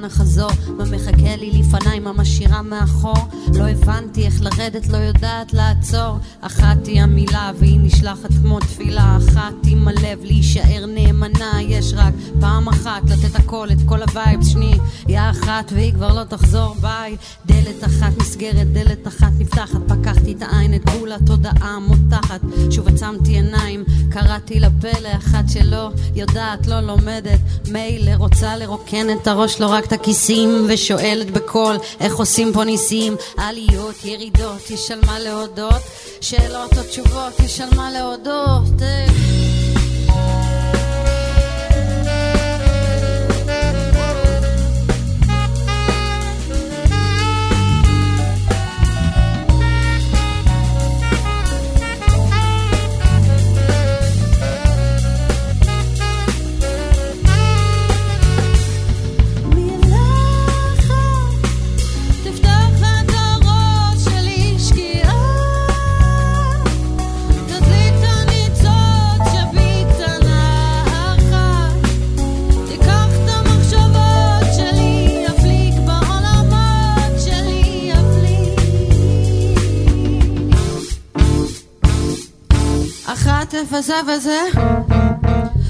ולאן אחזור, מה מחכה לי לפניי, מה משאירה מאחור, הבנתי איך לרדת, לא יודעת לעצור, אחת היא המילה והיא נשלחת כמו תפילה, אחת. עם הלב להישאר נאמנה, יש רק פעם אחת לתת הכל, את כל ה vibes, שנייה אחת והיא כבר לא תחזור, ביי, דלת אחת נסגרת, דלת אחת נפתחת, פקחתי את העין, את גבול התודעה מותחת, שוב עצמתי עיניים, קראתי לפה לאחת שלא יודעת, לא לומדת, מילא רוצה לרוקן את הראש, לא רק את הכיסים, ושואלת בקול איך עושים פה ניסים, עליות, ירידות, יש על מה להודות, שאלות או תשובות, יש על מה להודות. אה. וזה וזה?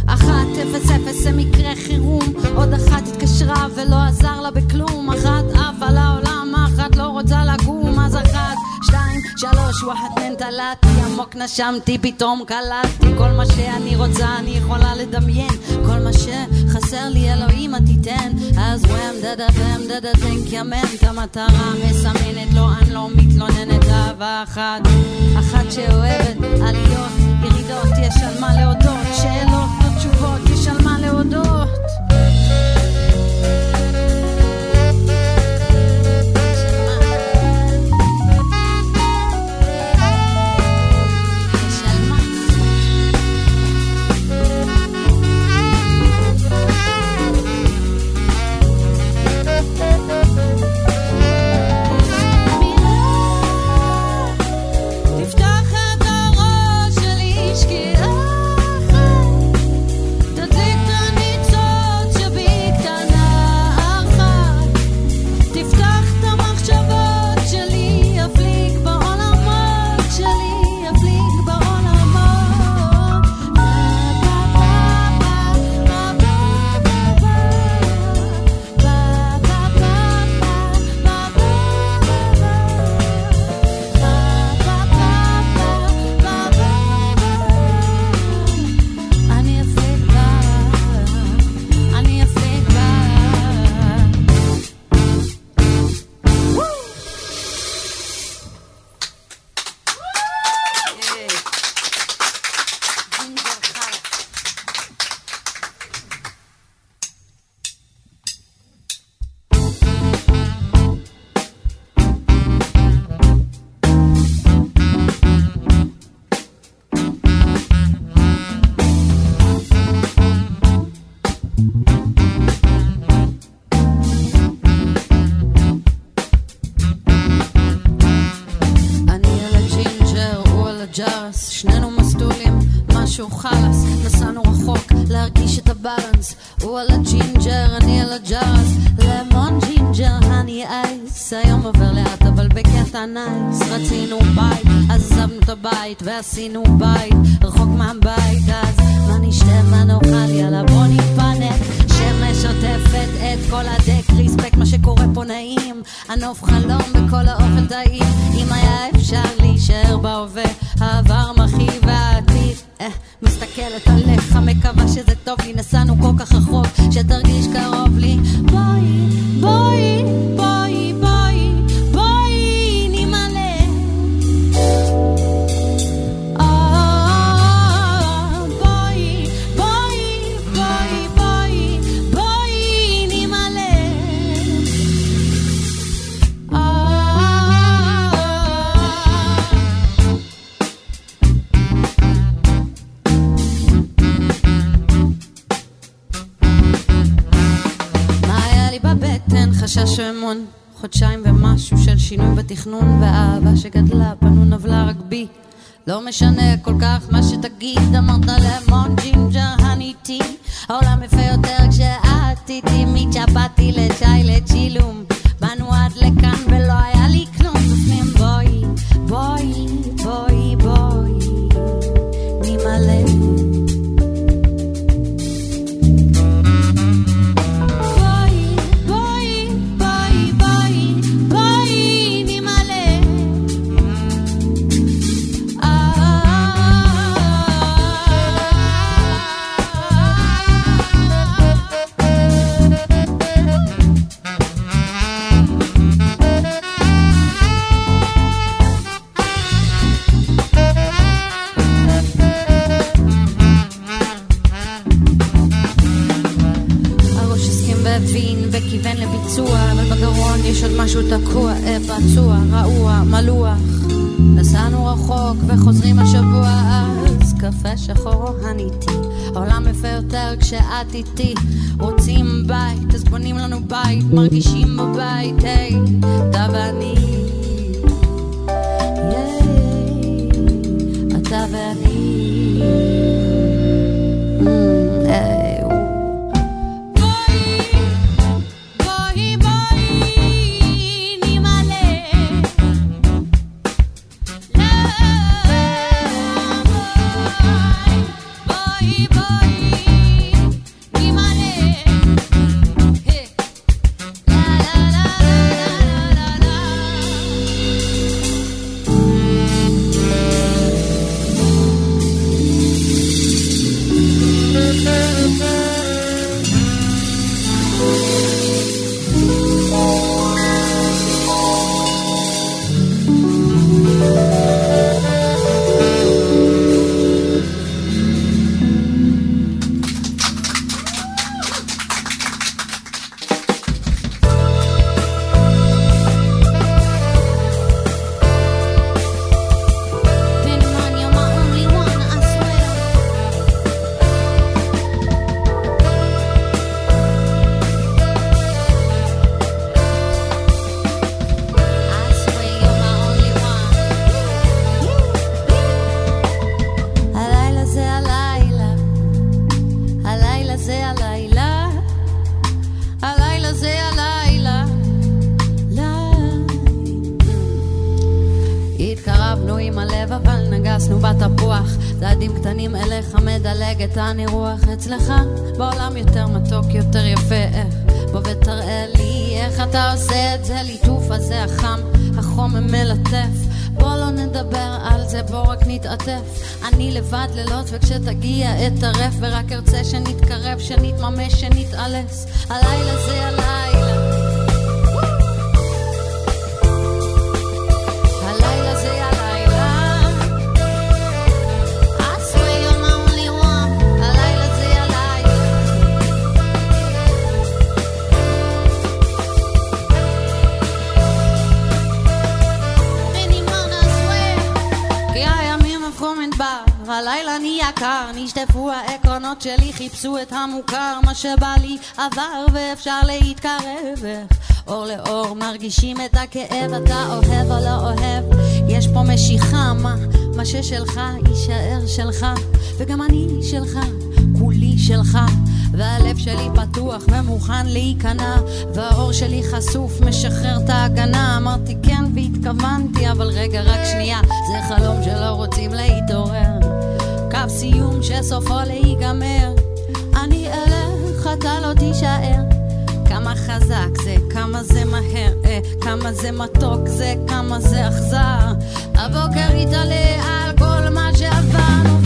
אחת אפס אפס זה מקרה חירום. עוד אחת התקשרה ולא עזר לה בכלום. אחת עפה לעולם אחת לא רוצה לקום אז אחת? שתיים שלוש וואחד ננטלתי עמוק נשמתי פתאום קלטתי. כל מה שאני רוצה אני יכולה לדמיין. כל מה שחסר לי אלוהים את תיתן. אז וואם דדה וואם דדה תנק ימן את המטרה מסמנת לא אני לא מתלוננת. אהבה אחת אחת שאוהבת עליות ירידות יש על מה להודות שאלות תשובות יש על מה להודות בית ועשינו בית רחוק מהבית אז מה נשתה מה נאכל? יאללה בוא נתפנק. שמש עוטפת את כל הדק ריספקט מה שקורה פה נעים. הנוף חלום שגדלה, פנו נבלה רק בי. לא משנה כל כך מה שתגיד, אמרת למון ג'ינג'ר הניטי העולם יפה יותר כשאת יש עוד משהו תקוע, אה, פצוע, רעוע, מלוח. נסענו רחוק וחוזרים השבוע אז קפה שחור הניתי. העולם יפה יותר כשאת איתי. רוצים בית, אז בונים לנו בית, מרגישים בבית, היי, אתה ואני. אתה ואני. קטנים אליך מדלגת אני רוח אצלך בעולם יותר מתוק יותר יפה איך בוא ותראה לי איך אתה עושה את זה ליטוף הזה החם החום מלטף בוא לא נדבר על זה, בוא רק נתעטף. אני לבד לילות, וכשתגיע אתערף, ורק ארצה שנתקרב, שנתממש, שנתעלס. הלילה זה הלילה. חיפשו את המוכר, מה שבא לי עבר ואפשר להתקרב. אור לאור מרגישים את הכאב, אתה אוהב או לא אוהב, יש פה משיכה, מה, מה ששלך יישאר שלך, וגם אני שלך, כולי שלך. והלב שלי פתוח ומוכן להיכנע והאור שלי חשוף, משחרר את ההגנה אמרתי כן והתכוונתי, אבל רגע רק שנייה זה חלום שלא רוצים להתעורר קו סיום שסופו להיגמר אני אלך, אתה לא תישאר. כמה חזק זה, כמה זה מהר, אה, כמה זה מתוק זה, כמה זה אכזר. הבוקר יתעלה על כל מה שעברנו,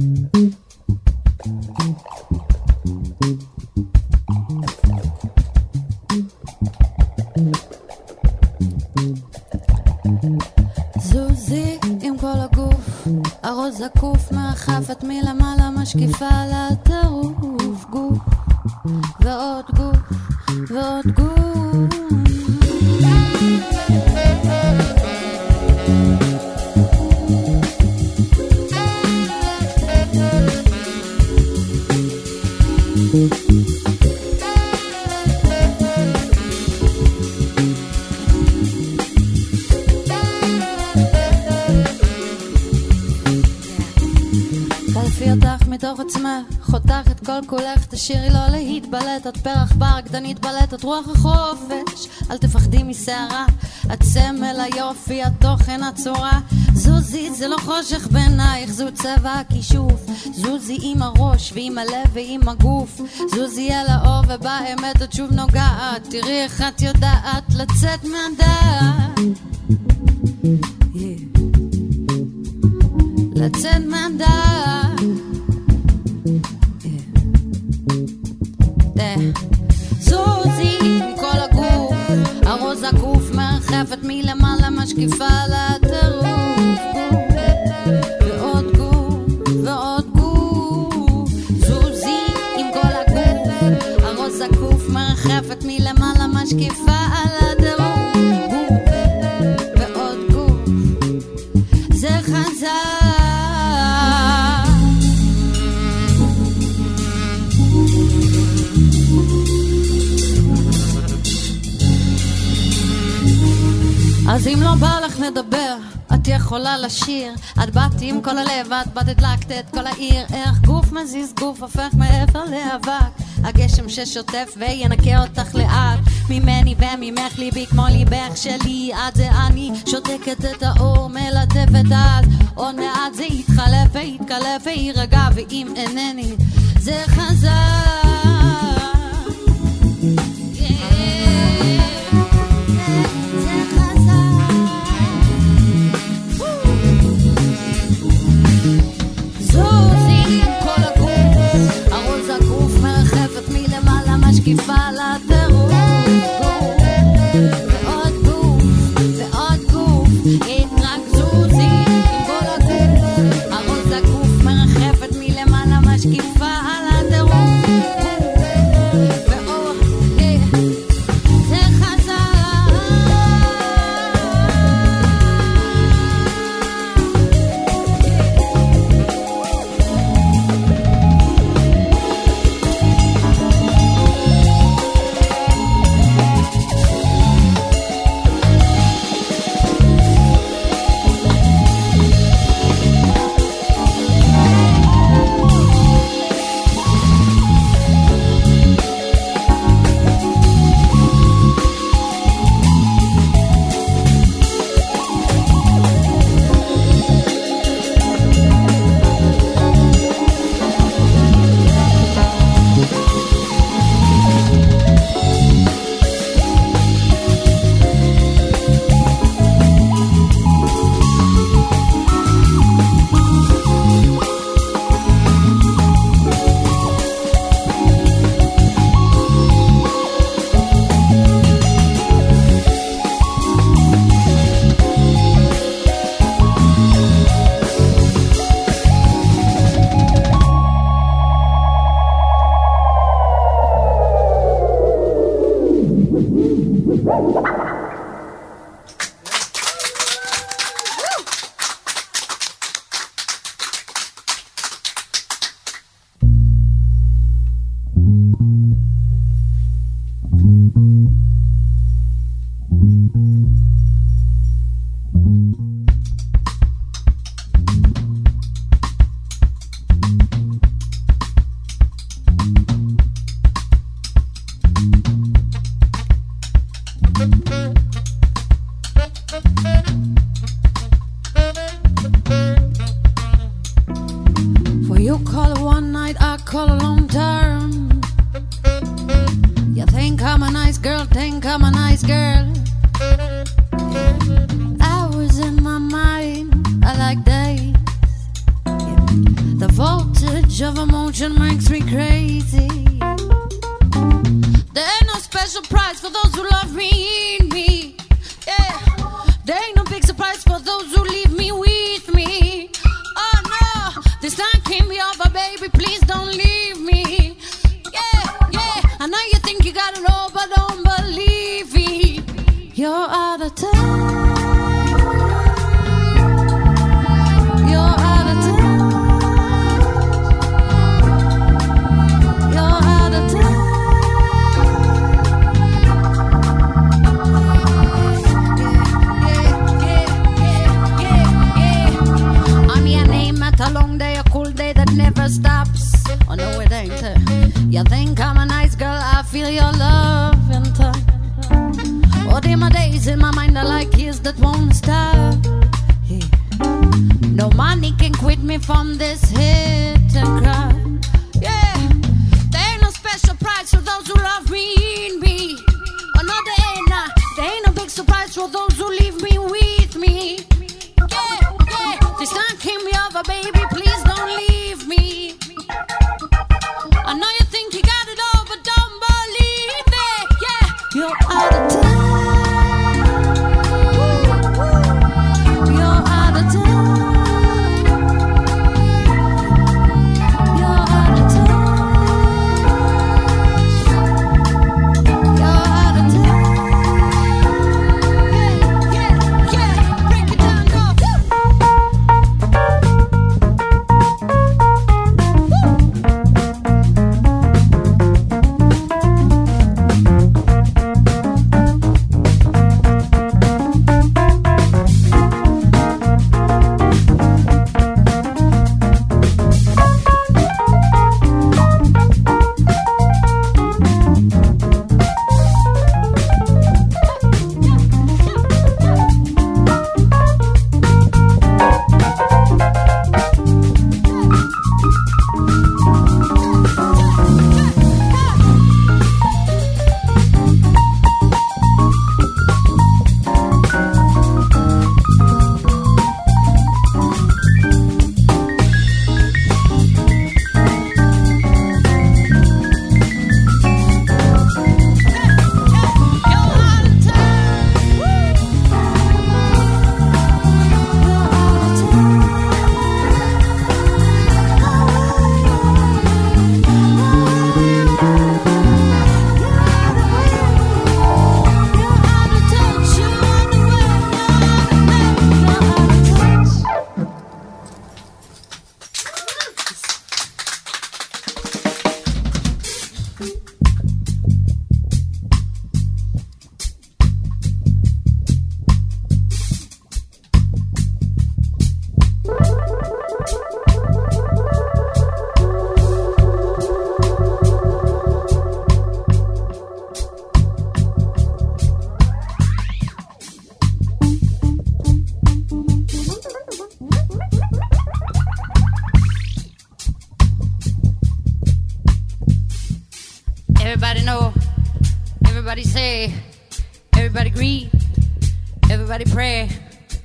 זוזי את פרח בר, גדנית בלט, את רוח החופש, אל תפחדי מסערה, את סמל היופי, התוכן, הצורה, זוזי זה לא חושך בעינייך, זו צבע הכישוף, זוזי עם הראש ועם הלב ועם הגוף, זוזי אל האור ובאמת את שוב נוגעת, תראי איך את יודעת לצאת מהדעת. Yeah. לצאת מהדעת. מרחפת מלמעלה משקיפה על אז אם לא בא לך נדבר, את יכולה לשיר. את באת עם כל הלב, את באת הדלקת את כל העיר. איך גוף מזיז גוף הופך מעבר לאבק. הגשם ששוטף וינקה אותך לאט. ממני וממך ליבי כמו ליבך שלי. את זה אני שותקת את האור, מלטפת את. עוד מעט זה יתחלף ויתקלף ויירגע, ואם אינני, זה חזק.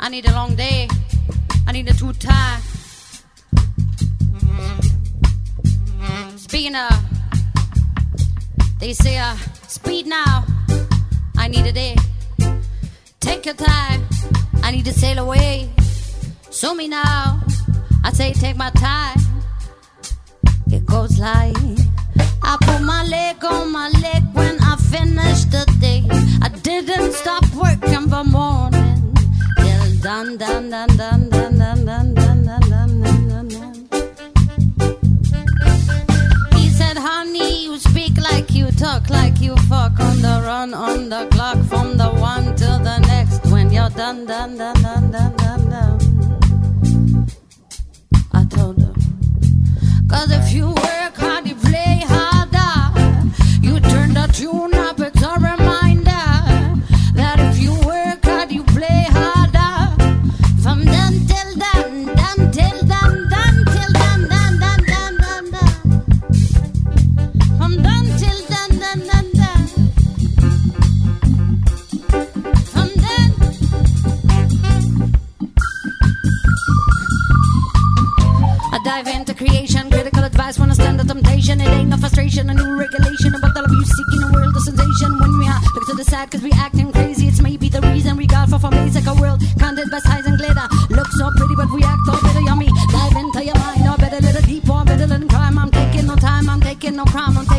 I need a long day. I need a two tie. Speaking of, they say uh, speed now. I need a day. Take your time. I need to sail away. Show me now. I say take my time. It goes like I put my leg on my leg when I finish the day. I didn't stop working for morning dum dum dum dum dum dum dum dum dum dum dum dum. He said, "Honey, you speak like you talk like you fuck on the run on the clock from the one to the next when you're done done done done done."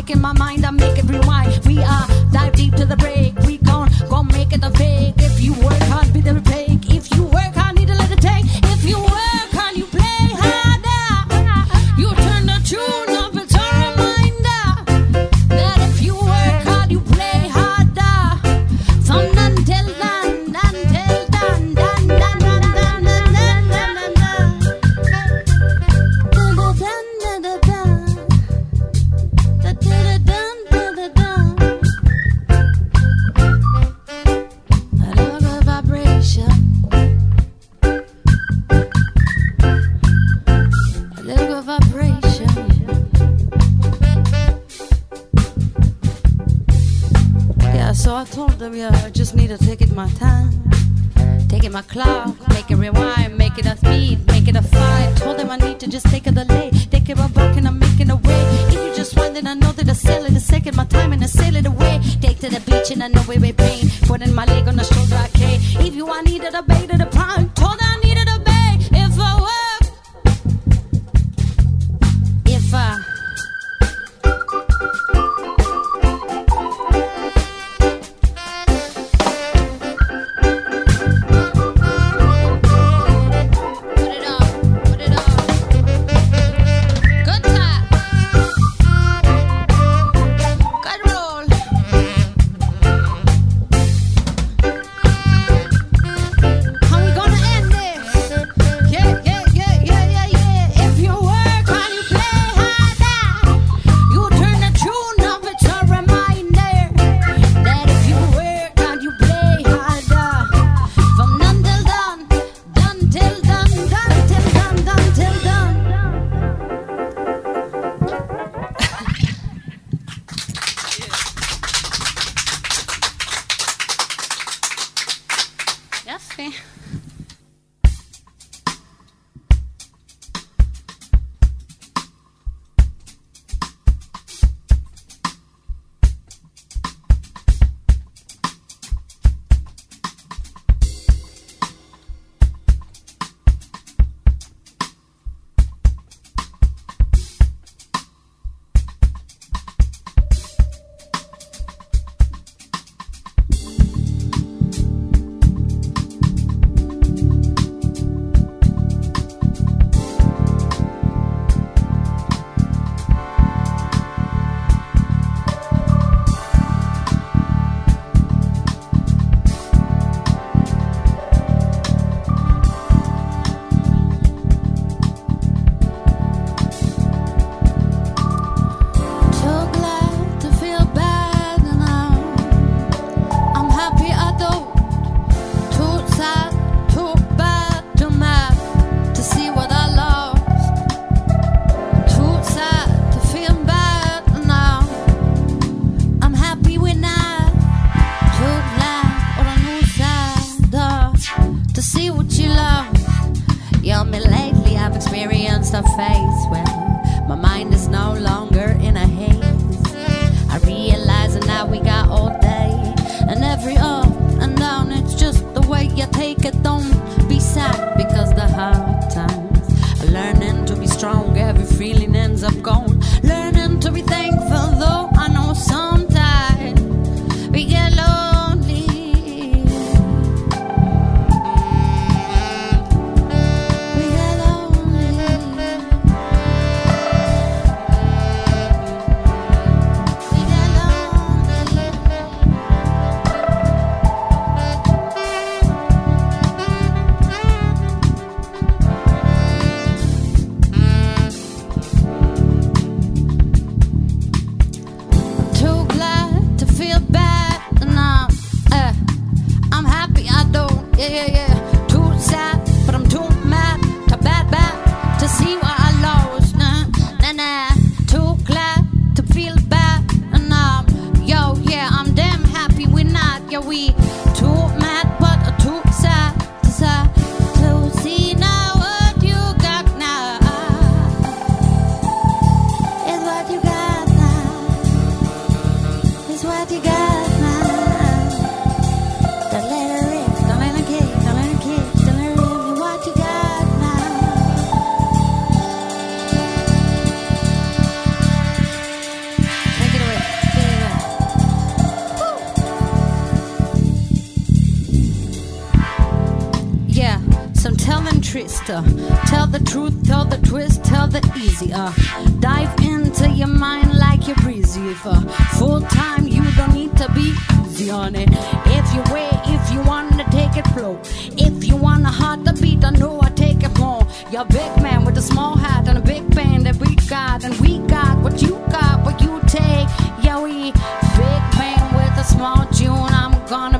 In my mind. clock, make it rewind, make it a speed, make it a fight. Told them I need to just take a delay, take it a buck and I'm making a way. If you just want then I know that I sail it a second, my time and I sail it away. Take to the beach and I know we're pain. Putting my leg on the shoulder, I okay. If you, I it, a baby. strong, every feeling ends up gone. Learning to be thankful. Tell the truth, tell the twist, tell the easier. Dive into your mind like you're breezy. For full time, you don't need to be easy on it. If you wait, if you wanna take it flow. If you wanna heart the beat, I know I take it home. You're big man with a small hat and a big band that we got, and we got what you got, what you take. Yeah, we big man with a small tune. I'm gonna